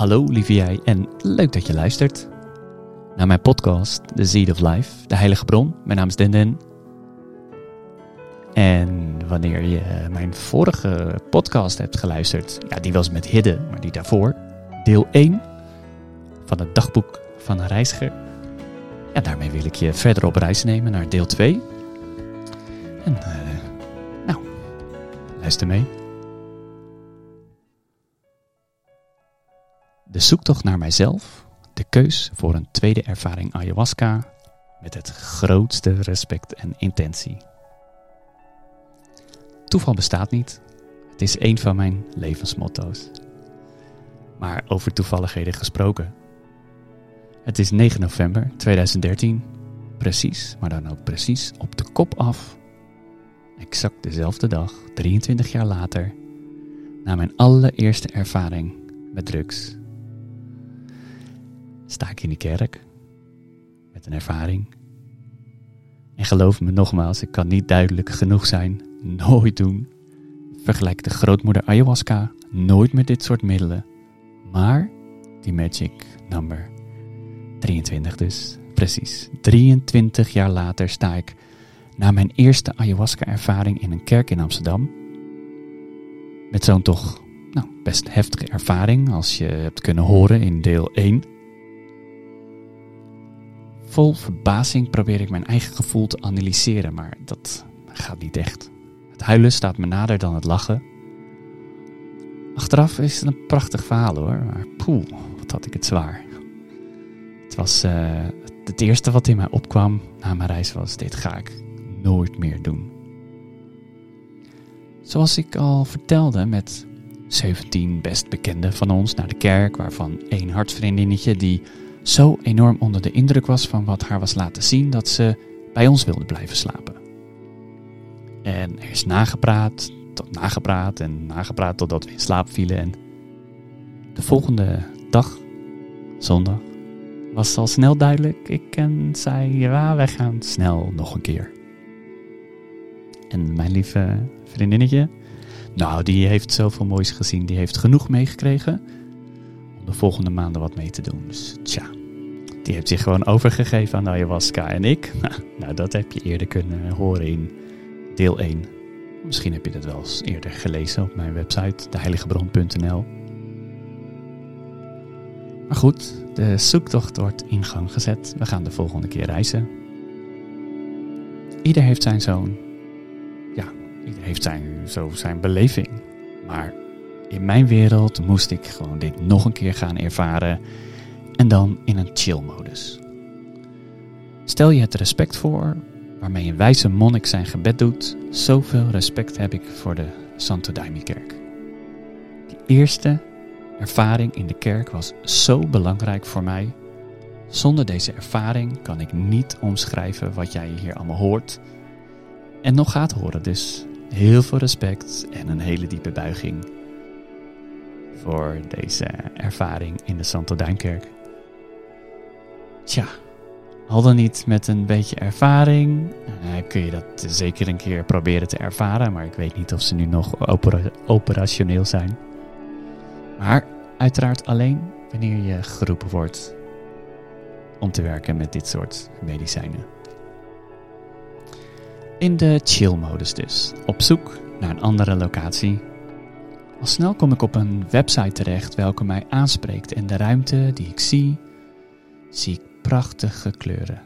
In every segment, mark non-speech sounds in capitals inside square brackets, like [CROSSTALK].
Hallo lieve jij en leuk dat je luistert naar mijn podcast The Seed of Life, de heilige bron. Mijn naam is Den En wanneer je mijn vorige podcast hebt geluisterd, ja die was met Hidde, maar die daarvoor, deel 1 van het dagboek van een reiziger. Ja, daarmee wil ik je verder op reis nemen naar deel 2. En uh, nou, luister mee. De zoektocht naar mijzelf, de keus voor een tweede ervaring ayahuasca met het grootste respect en intentie. Toeval bestaat niet. Het is een van mijn levensmotto's. Maar over toevalligheden gesproken. Het is 9 november 2013. Precies, maar dan ook precies op de kop af. Exact dezelfde dag, 23 jaar later, na mijn allereerste ervaring met drugs sta ik in de kerk met een ervaring. En geloof me nogmaals, ik kan niet duidelijk genoeg zijn. Nooit doen. Vergelijk de grootmoeder ayahuasca nooit met dit soort middelen. Maar die magic number 23 dus. Precies. 23 jaar later sta ik na mijn eerste ayahuasca ervaring in een kerk in Amsterdam. Met zo'n toch nou, best heftige ervaring als je hebt kunnen horen in deel 1 Vol verbazing probeer ik mijn eigen gevoel te analyseren, maar dat gaat niet echt. Het huilen staat me nader dan het lachen. Achteraf is het een prachtig verhaal hoor, maar poeh, wat had ik het zwaar. Het was uh, het eerste wat in mij opkwam na mijn reis was: dit ga ik nooit meer doen. Zoals ik al vertelde, met 17 best bekenden van ons naar de kerk, waarvan één hartsvriendinnetje die zo enorm onder de indruk was van wat haar was laten zien dat ze bij ons wilde blijven slapen. En er is nagepraat, tot nagepraat en nagepraat totdat we in slaap vielen. En de volgende dag, zondag, was al snel duidelijk. Ik en zij, ja, wij gaan snel nog een keer. En mijn lieve vriendinnetje, nou, die heeft zoveel moois gezien. Die heeft genoeg meegekregen de volgende maanden wat mee te doen. Dus tja, die heeft zich gewoon overgegeven aan ayahuasca. En ik, [LAUGHS] nou, dat heb je eerder kunnen horen in deel 1. Misschien heb je dat wel eens eerder gelezen op mijn website, deheiligebron.nl. Maar goed, de zoektocht wordt in gang gezet. We gaan de volgende keer reizen. Ieder heeft zijn zoon. Ja, ieder heeft zijn, zo zijn beleving. Maar in mijn wereld moest ik gewoon dit nog een keer gaan ervaren en dan in een chill-modus. Stel je het respect voor waarmee een wijze monnik zijn gebed doet, zoveel respect heb ik voor de Santo Daime-kerk. Die eerste ervaring in de kerk was zo belangrijk voor mij. Zonder deze ervaring kan ik niet omschrijven wat jij hier allemaal hoort en nog gaat horen. Dus heel veel respect en een hele diepe buiging voor deze ervaring in de Santo Duinkerk. Tja, al dan niet met een beetje ervaring uh, kun je dat zeker een keer proberen te ervaren, maar ik weet niet of ze nu nog operationeel zijn. Maar uiteraard alleen wanneer je geroepen wordt om te werken met dit soort medicijnen. In de chill-modus dus, op zoek naar een andere locatie. Al snel kom ik op een website terecht welke mij aanspreekt en de ruimte die ik zie, zie ik prachtige kleuren.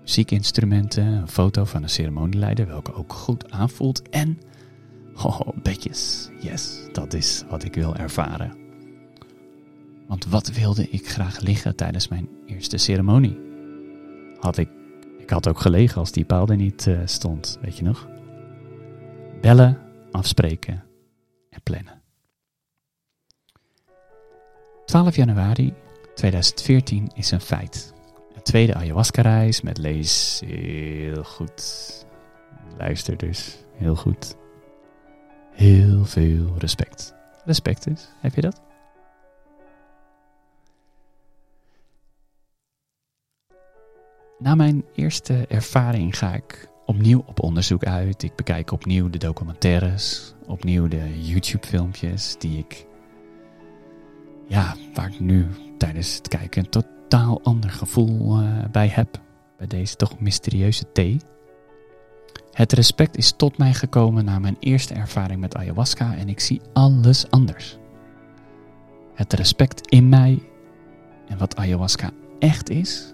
Muziekinstrumenten, een foto van een ceremonieleider, welke ook goed aanvoelt. En, oh, bedjes. Yes, dat is wat ik wil ervaren. Want wat wilde ik graag liggen tijdens mijn eerste ceremonie? Had ik, ik had ook gelegen als die paal er niet uh, stond, weet je nog? Bellen, afspreken en plannen. 12 januari 2014 is een feit. Een tweede ayahuasca-reis met lees heel goed. Luister dus heel goed. Heel veel respect. Respect dus, heb je dat? Na mijn eerste ervaring ga ik opnieuw op onderzoek uit. Ik bekijk opnieuw de documentaires, opnieuw de YouTube-filmpjes die ik ja, waar ik nu tijdens het kijken een totaal ander gevoel eh, bij heb. Bij deze toch mysterieuze thee. Het respect is tot mij gekomen na mijn eerste ervaring met ayahuasca en ik zie alles anders. Het respect in mij en wat ayahuasca echt is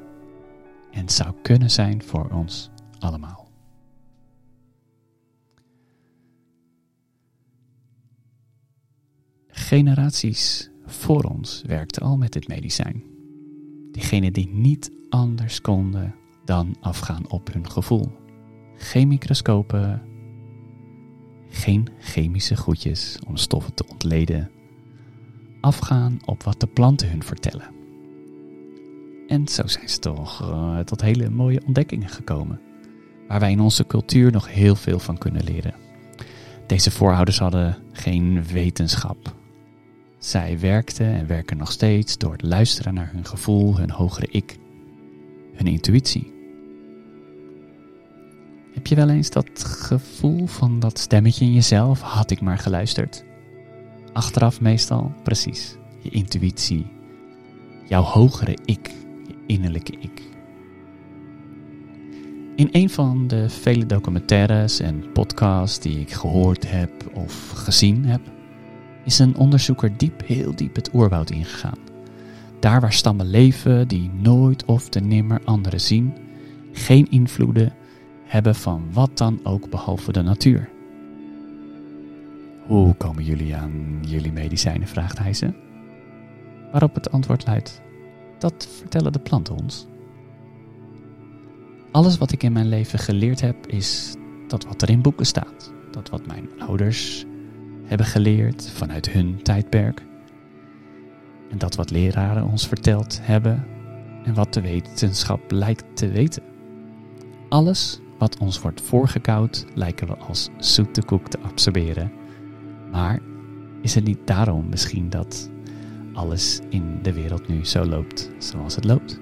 en zou kunnen zijn voor ons allemaal. Generaties voor ons werkten al met dit medicijn. Diegenen die niet anders konden dan afgaan op hun gevoel. Geen microscopen, geen chemische goedjes om stoffen te ontleden. Afgaan op wat de planten hun vertellen. En zo zijn ze toch uh, tot hele mooie ontdekkingen gekomen, waar wij in onze cultuur nog heel veel van kunnen leren. Deze voorouders hadden geen wetenschap. Zij werkten en werken nog steeds door het luisteren naar hun gevoel, hun hogere ik, hun intuïtie. Heb je wel eens dat gevoel van dat stemmetje in jezelf? Had ik maar geluisterd. Achteraf meestal, precies. Je intuïtie, jouw hogere ik, je innerlijke ik. In een van de vele documentaires en podcasts die ik gehoord heb of gezien heb, is een onderzoeker diep, heel diep het oerwoud ingegaan. Daar waar stammen leven die nooit of te nimmer anderen zien, geen invloeden hebben van wat dan ook behalve de natuur. Hoe komen jullie aan jullie medicijnen? vraagt hij ze. Waarop het antwoord luidt: Dat vertellen de planten ons. Alles wat ik in mijn leven geleerd heb, is dat wat er in boeken staat. Dat wat mijn ouders hebben geleerd vanuit hun tijdperk. En dat wat leraren ons verteld hebben en wat de wetenschap lijkt te weten. Alles wat ons wordt voorgekoud lijken we als zoete koek te absorberen. Maar is het niet daarom misschien dat alles in de wereld nu zo loopt zoals het loopt?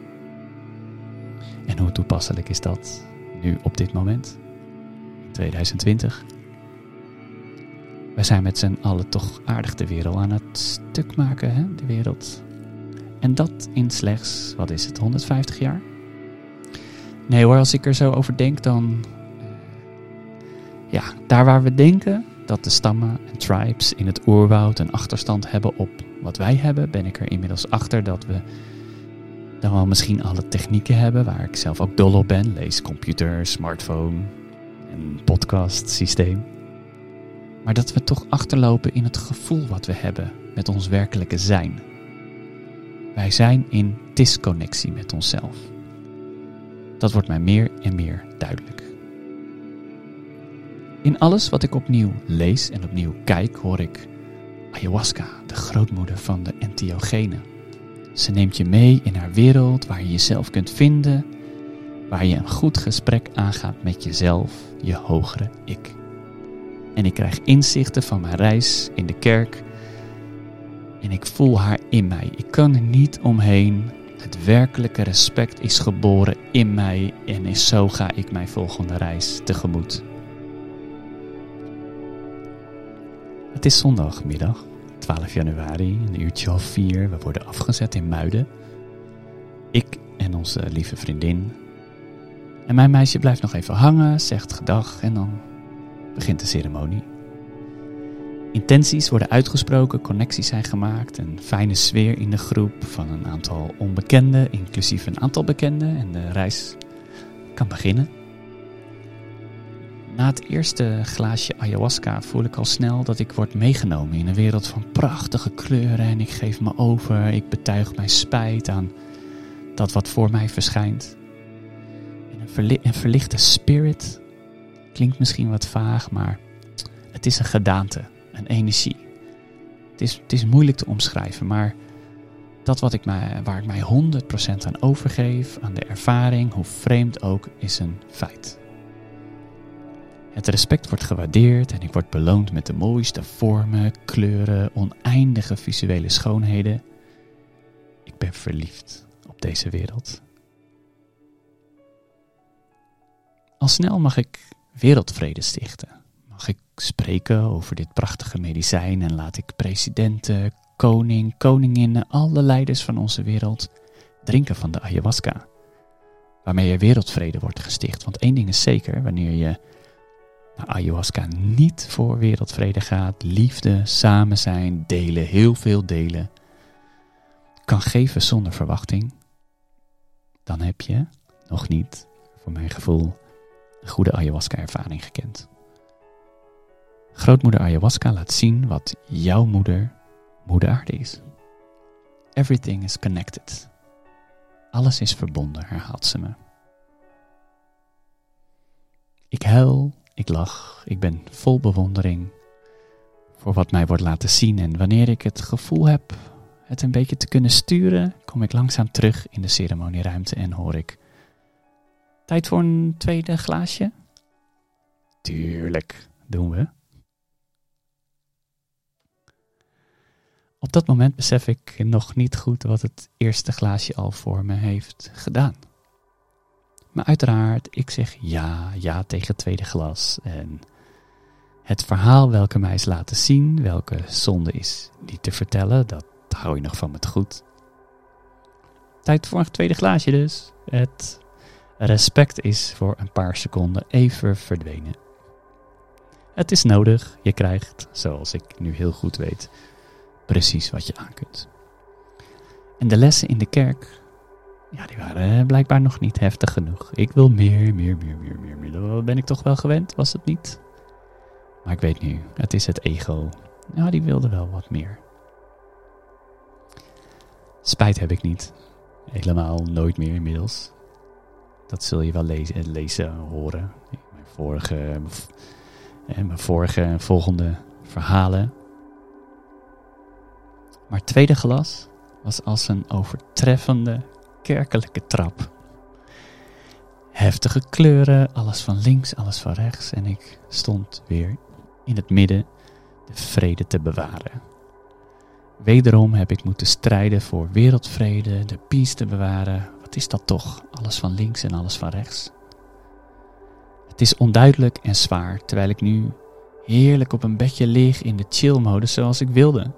En hoe toepasselijk is dat nu op dit moment, in 2020? Wij zijn met z'n allen toch aardig de wereld aan het stuk maken, hè? de wereld. En dat in slechts, wat is het, 150 jaar? Nee hoor, als ik er zo over denk, dan. Ja, daar waar we denken dat de stammen en tribes in het oerwoud een achterstand hebben op wat wij hebben, ben ik er inmiddels achter dat we dan wel misschien alle technieken hebben waar ik zelf ook dol op ben. Lees computer, smartphone en podcast systeem. Maar dat we toch achterlopen in het gevoel wat we hebben met ons werkelijke zijn. Wij zijn in disconnectie met onszelf. Dat wordt mij meer en meer duidelijk. In alles wat ik opnieuw lees en opnieuw kijk, hoor ik ayahuasca, de grootmoeder van de entheogenen. Ze neemt je mee in haar wereld waar je jezelf kunt vinden, waar je een goed gesprek aangaat met jezelf, je hogere ik. En ik krijg inzichten van mijn reis in de kerk en ik voel haar in mij. Ik kan er niet omheen het werkelijke respect is geboren in mij en is zo ga ik mijn volgende reis tegemoet. Het is zondagmiddag, 12 januari, een uurtje of vier. We worden afgezet in Muiden. Ik en onze lieve vriendin. En mijn meisje blijft nog even hangen, zegt gedag en dan begint de ceremonie. Intenties worden uitgesproken, connecties zijn gemaakt, een fijne sfeer in de groep van een aantal onbekenden, inclusief een aantal bekenden en de reis kan beginnen. Na het eerste glaasje ayahuasca voel ik al snel dat ik word meegenomen in een wereld van prachtige kleuren en ik geef me over, ik betuig mijn spijt aan dat wat voor mij verschijnt. En een, verlichte spirit klinkt misschien wat vaag, maar het is een gedaante en energie. Het is, het is moeilijk te omschrijven, maar dat wat ik mij, waar ik mij 100% aan overgeef, aan de ervaring, hoe vreemd ook, is een feit. Het respect wordt gewaardeerd en ik word beloond met de mooiste vormen, kleuren, oneindige visuele schoonheden. Ik ben verliefd op deze wereld. Al snel mag ik wereldvrede stichten mag ik spreken over dit prachtige medicijn en laat ik presidenten, koning, koninginnen, alle leiders van onze wereld drinken van de ayahuasca. Waarmee er wereldvrede wordt gesticht. Want één ding is zeker, wanneer je naar ayahuasca niet voor wereldvrede gaat, liefde, samen zijn, delen, heel veel delen, kan geven zonder verwachting, dan heb je nog niet, voor mijn gevoel, goede ayahuasca-ervaring gekend. Grootmoeder ayahuasca laat zien wat jouw moeder, moeder aarde is. Everything is connected. Alles is verbonden, herhaalt ze me. Ik huil, ik lach, ik ben vol bewondering voor wat mij wordt laten zien. En wanneer ik het gevoel heb het een beetje te kunnen sturen, kom ik langzaam terug in de ceremonieruimte en hoor ik: Tijd voor een tweede glaasje? Tuurlijk, doen we. Op dat moment besef ik nog niet goed wat het eerste glaasje al voor me heeft gedaan. Maar uiteraard, ik zeg ja, ja tegen het tweede glas. En het verhaal welke mij is laten zien, welke zonde is niet te vertellen, dat hou je nog van me te goed. Tijd voor een tweede glaasje dus. Het respect is voor een paar seconden even verdwenen. Het is nodig, je krijgt, zoals ik nu heel goed weet, precies wat je aan kunt. En de lessen in de kerk, ja, die waren blijkbaar nog niet heftig genoeg. Ik wil meer, meer, meer, meer, meer, meer. Dat ben ik toch wel gewend, was het niet? Maar ik weet nu, het is het ego. Ja, die wilde wel wat meer. Spijt heb ik niet. Helemaal nooit meer inmiddels. Dat zul je wel lezen, lezen horen. Mijn vorige, mijn vorige en volgende verhalen. Maar het tweede glas was als een overtreffende kerkelijke trap. Heftige kleuren, alles van links, alles van rechts. En ik stond weer in het midden de vrede te bewaren. Wederom heb ik moeten strijden voor wereldvrede, de peace te bewaren. Is dat toch? Alles van links en alles van rechts. Het is onduidelijk en zwaar, terwijl ik nu heerlijk op een bedje lig in de chill-modus zoals ik wilde.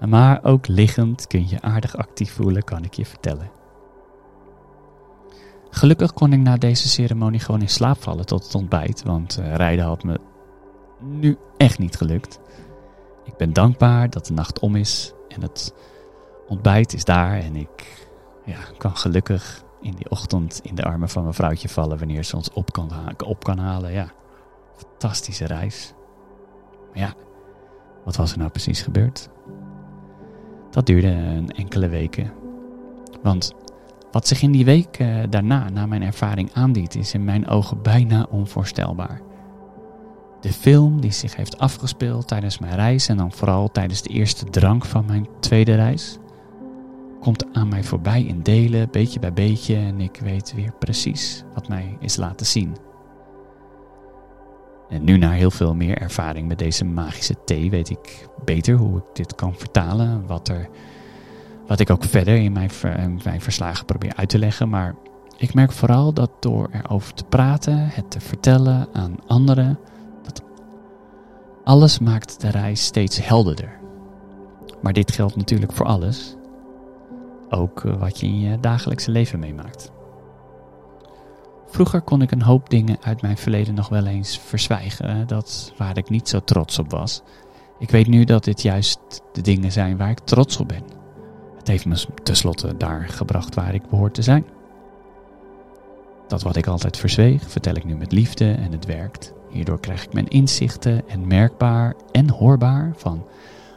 Maar ook liggend kun je aardig actief voelen, kan ik je vertellen. Gelukkig kon ik na deze ceremonie gewoon in slaap vallen tot het ontbijt, want uh, rijden had me nu echt niet gelukt. Ik ben dankbaar dat de nacht om is en het ontbijt is daar en ik ja, kan gelukkig in die ochtend in de armen van mijn vrouwtje vallen wanneer ze ons op kan, op kan halen. Ja, fantastische reis. Maar ja, wat was er nou precies gebeurd? Dat duurde een enkele weken. Want wat zich in die week uh, daarna, na mijn ervaring aandient, is in mijn ogen bijna onvoorstelbaar. De film die zich heeft afgespeeld tijdens mijn reis en dan vooral tijdens de eerste drank van mijn tweede reis, komt aan mij voorbij in delen, beetje bij beetje, en ik weet weer precies wat mij is laten zien. En nu na heel veel meer ervaring met deze magische thee weet ik beter hoe ik dit kan vertalen, wat, er, wat ik ook verder in mijn, in mijn verslagen probeer uit te leggen. Maar ik merk vooral dat door erover te praten, het te vertellen aan anderen, alles maakt de reis steeds helderder. Maar dit geldt natuurlijk voor alles. Ook eh, wat je in je dagelijkse leven meemaakt. Vroeger kon ik een hoop dingen uit mijn verleden nog wel eens verzwijgen, dat waar ik niet zo trots op was. Ik weet nu dat dit juist de dingen zijn waar ik trots op ben. Het heeft me tenslotte daar gebracht waar ik behoor te zijn. Dat wat ik altijd verzweeg, vertel ik nu met liefde en het werkt. Hierdoor krijg ik mijn inzichten en merkbaar en hoorbaar van,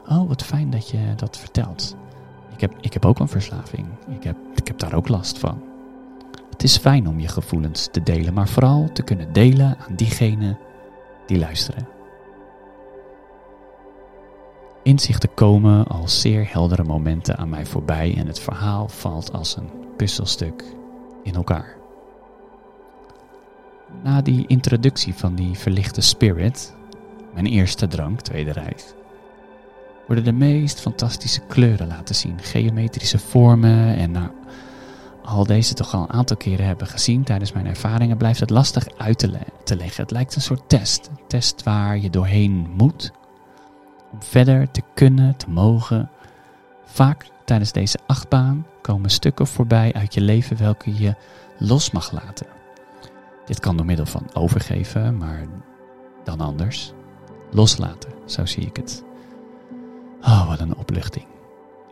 oh wat fijn dat je dat vertelt. Ik heb, ik heb ook een verslaving. Ik heb, ik heb daar ook last van. Het is fijn om je gevoelens te delen, maar vooral te kunnen delen aan diegenen die luisteren. Inzichten komen als zeer heldere momenten aan mij voorbij en het verhaal valt als een puzzelstuk in elkaar na die introductie van die verlichte spirit, mijn eerste drank, tweede reis, worden de meest fantastische kleuren laten zien, geometrische vormen en na al deze toch al een aantal keren hebben gezien tijdens mijn ervaringen, blijft het lastig uit te, te leggen. Het lijkt een soort test, een test waar je doorheen moet om verder te kunnen, te mogen Vaak tijdens deze achtbaan komen stukken voorbij uit je leven welke je los mag laten. Dit kan door middel van overgeven, maar dan anders. Loslaten, zo zie ik het. Oh, wat een opluchting,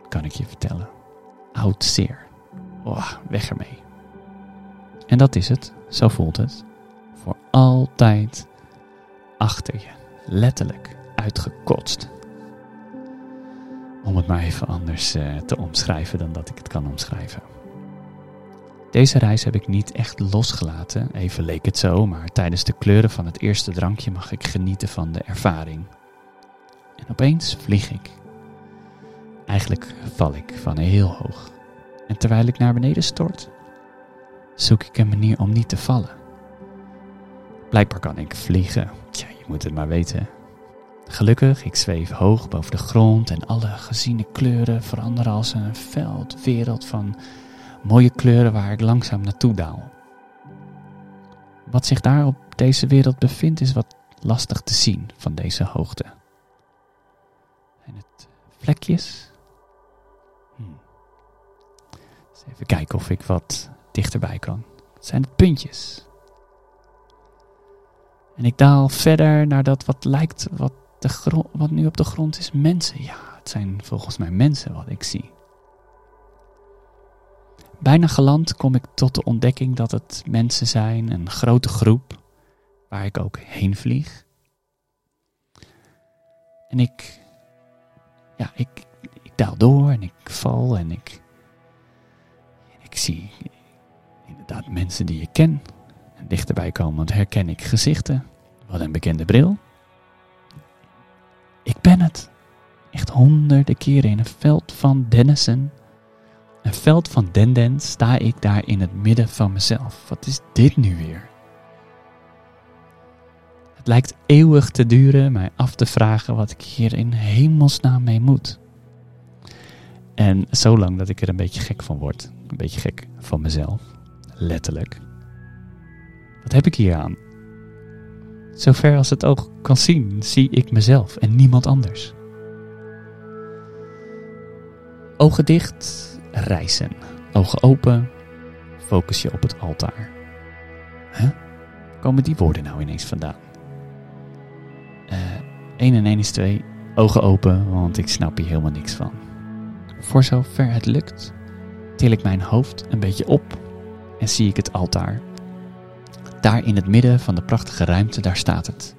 kan ik je vertellen. Oud zeer. Oh, weg ermee. En dat is het, zo voelt het. Voor altijd achter je, letterlijk uitgekotst. Om het maar even anders uh, te omschrijven dan dat ik het kan omschrijven. Deze reis heb ik niet echt losgelaten, even leek het zo, maar tijdens de kleuren van het eerste drankje mag ik genieten van de ervaring. En opeens vlieg ik. Eigenlijk val ik van heel hoog. En terwijl ik naar beneden stort, zoek ik een manier om niet te vallen. Blijkbaar kan ik vliegen. Tja, je moet het maar weten. Gelukkig, ik zweef hoog boven de grond en alle geziene kleuren veranderen als een veld, wereld van mooie kleuren waar ik langzaam naartoe daal. Wat zich daar op deze wereld bevindt is wat lastig te zien van deze hoogte. En het vlekjes? Even kijken of ik wat dichterbij kan. Het zijn het puntjes. En ik daal verder naar dat wat lijkt, wat, de wat nu op de grond is, mensen. Ja, het zijn volgens mij mensen wat ik zie. Bijna geland kom ik tot de ontdekking dat het mensen zijn, een grote groep, waar ik ook heen vlieg. En ik, ja, ik, ik daal door en ik val en ik, ik zie inderdaad mensen die ik ken dichterbij komen, want herken ik gezichten. Wat een bekende bril. Ik ben het. Echt honderden keren in een veld van Dennison een veld van denden sta ik daar in het midden van mezelf. Wat is dit nu weer? Het lijkt eeuwig te duren mij af te vragen wat ik hier in hemelsnaam mee moet. En zo lang dat ik er een beetje gek van word. Een beetje gek van mezelf. Letterlijk. Wat heb ik hier aan? Zover als het oog kan zien, zie ik mezelf en niemand anders. Ogen dicht, reizen. Ogen open, focus je op het altaar. Huh? Komen die woorden nou ineens vandaan? Uh, 1 en 1 is 2. Ogen open, want ik snap hier helemaal niks van. Voor zover het lukt, til ik mijn hoofd een beetje op en zie ik het altaar. Daar in het midden van de prachtige ruimte, daar staat het.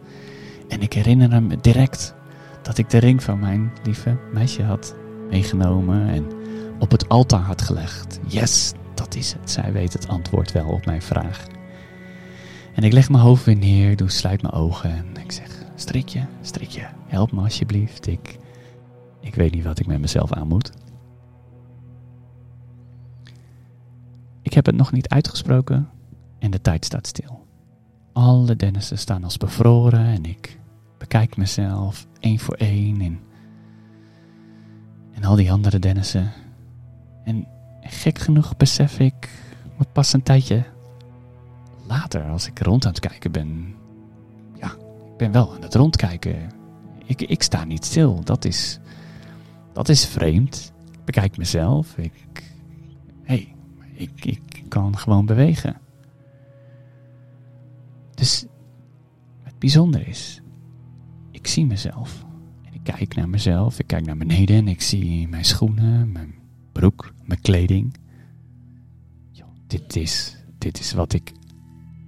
En ik herinner me direct dat ik de ring van mijn lieve meisje had meegenomen en op het altaar had gelegd. Yes, dat is het. Zij weet het antwoord wel op mijn vraag. En ik leg mijn hoofd weer neer, doe sluit mijn ogen en ik zeg: Strikje, strikje, help me alsjeblieft. Ik, ik weet niet wat ik met mezelf aan moet. Ik heb het nog niet uitgesproken en de tijd staat stil. Alle Dennissen staan als bevroren en ik bekijk mezelf één voor één en, en al die andere Dennissen en gek genoeg besef ik wat pas een tijdje later, als ik rond aan het kijken ben. Ja, ik ben wel aan het rondkijken. Ik, ik sta niet stil. Dat is, dat is vreemd. Ik bekijk mezelf. Ik, ik, ik kan gewoon bewegen. Dus het bijzondere is, ik zie mezelf. En ik kijk naar mezelf. Ik kijk naar beneden en ik zie mijn schoenen, mijn broek, mijn kleding. dit, is, dit is wat ik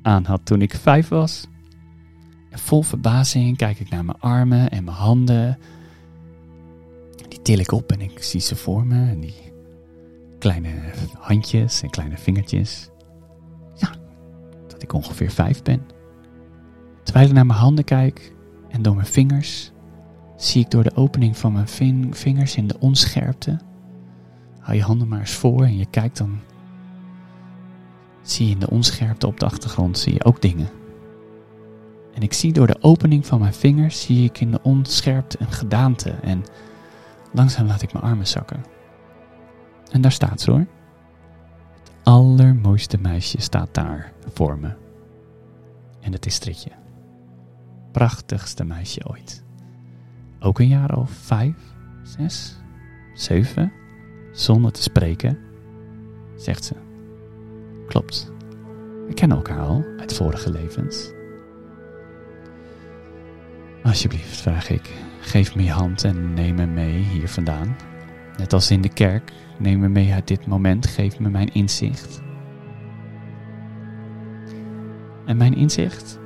aan had toen ik vijf was. En vol verbazing kijk ik naar mijn armen en mijn handen. Die til ik op en ik zie ze voor me. En die kleine handjes en kleine vingertjes. Ja, dat ik ongeveer vijf ben. Terwijl ik naar mijn handen kijk en door mijn vingers, zie ik door de opening van mijn vingers in de onscherpte Hou je handen maar eens voor en je kijkt dan. Zie je in de onscherpte op de achtergrond zie je ook dingen. En ik zie door de opening van mijn vingers zie ik in de onscherpte een gedaante en langzaam laat ik mijn armen zakken. En daar staat ze hoor. Het allermooiste meisje staat daar voor me. En het is Stritje. Prachtigste meisje ooit. Ook een jaar of vijf, zes, zeven. zonder te spreken, zegt ze: Klopt, we kennen elkaar al uit vorige levens. Alsjeblieft, vraag ik, geef me je hand en neem me mee hier vandaan. Net als in de kerk, neem me mee uit dit moment, geef me mijn inzicht. En mijn inzicht?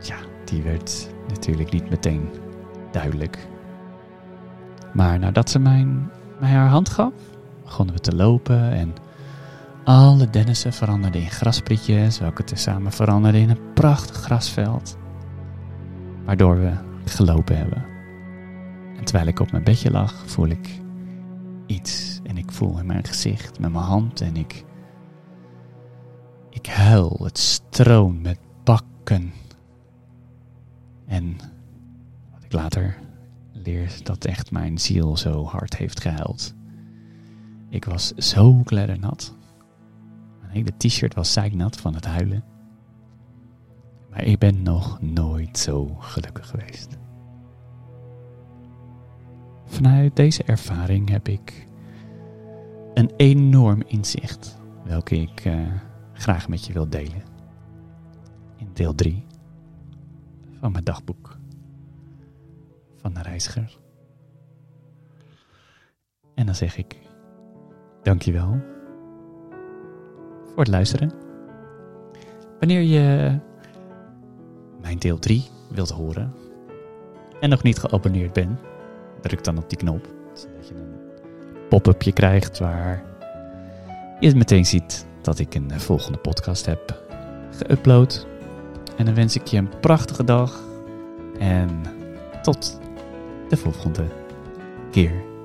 Ja, die werd natuurlijk niet meteen duidelijk. Maar nadat ze mijn, mij haar hand gaf, begonnen we te lopen en alle dennissen veranderden in grasprietjes, welke tezamen veranderden in een prachtig grasveld. Waardoor we gelopen hebben. En terwijl ik op mijn bedje lag, voel ik iets. En ik voel in mijn gezicht, met mijn hand en ik. Ik huil, het stroomt met bakken. En wat ik later leer, dat echt mijn ziel zo hard heeft gehuild. Ik was zo kleddernat. Mijn hele t-shirt was zeiknat van het huilen. Maar ik ben nog nooit zo gelukkig geweest. Vanuit deze ervaring heb ik een enorm inzicht, welke ik uh, graag met je wil delen. In deel 3 van mijn dagboek van de reiziger. En dan zeg ik dankjewel voor het luisteren. Wanneer je mijn deel 3 wilt horen en nog niet geabonneerd bent, druk dan op die knop. Zodat je een pop-upje krijgt waar je meteen ziet dat ik een volgende podcast heb geüpload. En dan wens ik je een prachtige dag en tot de volgende keer.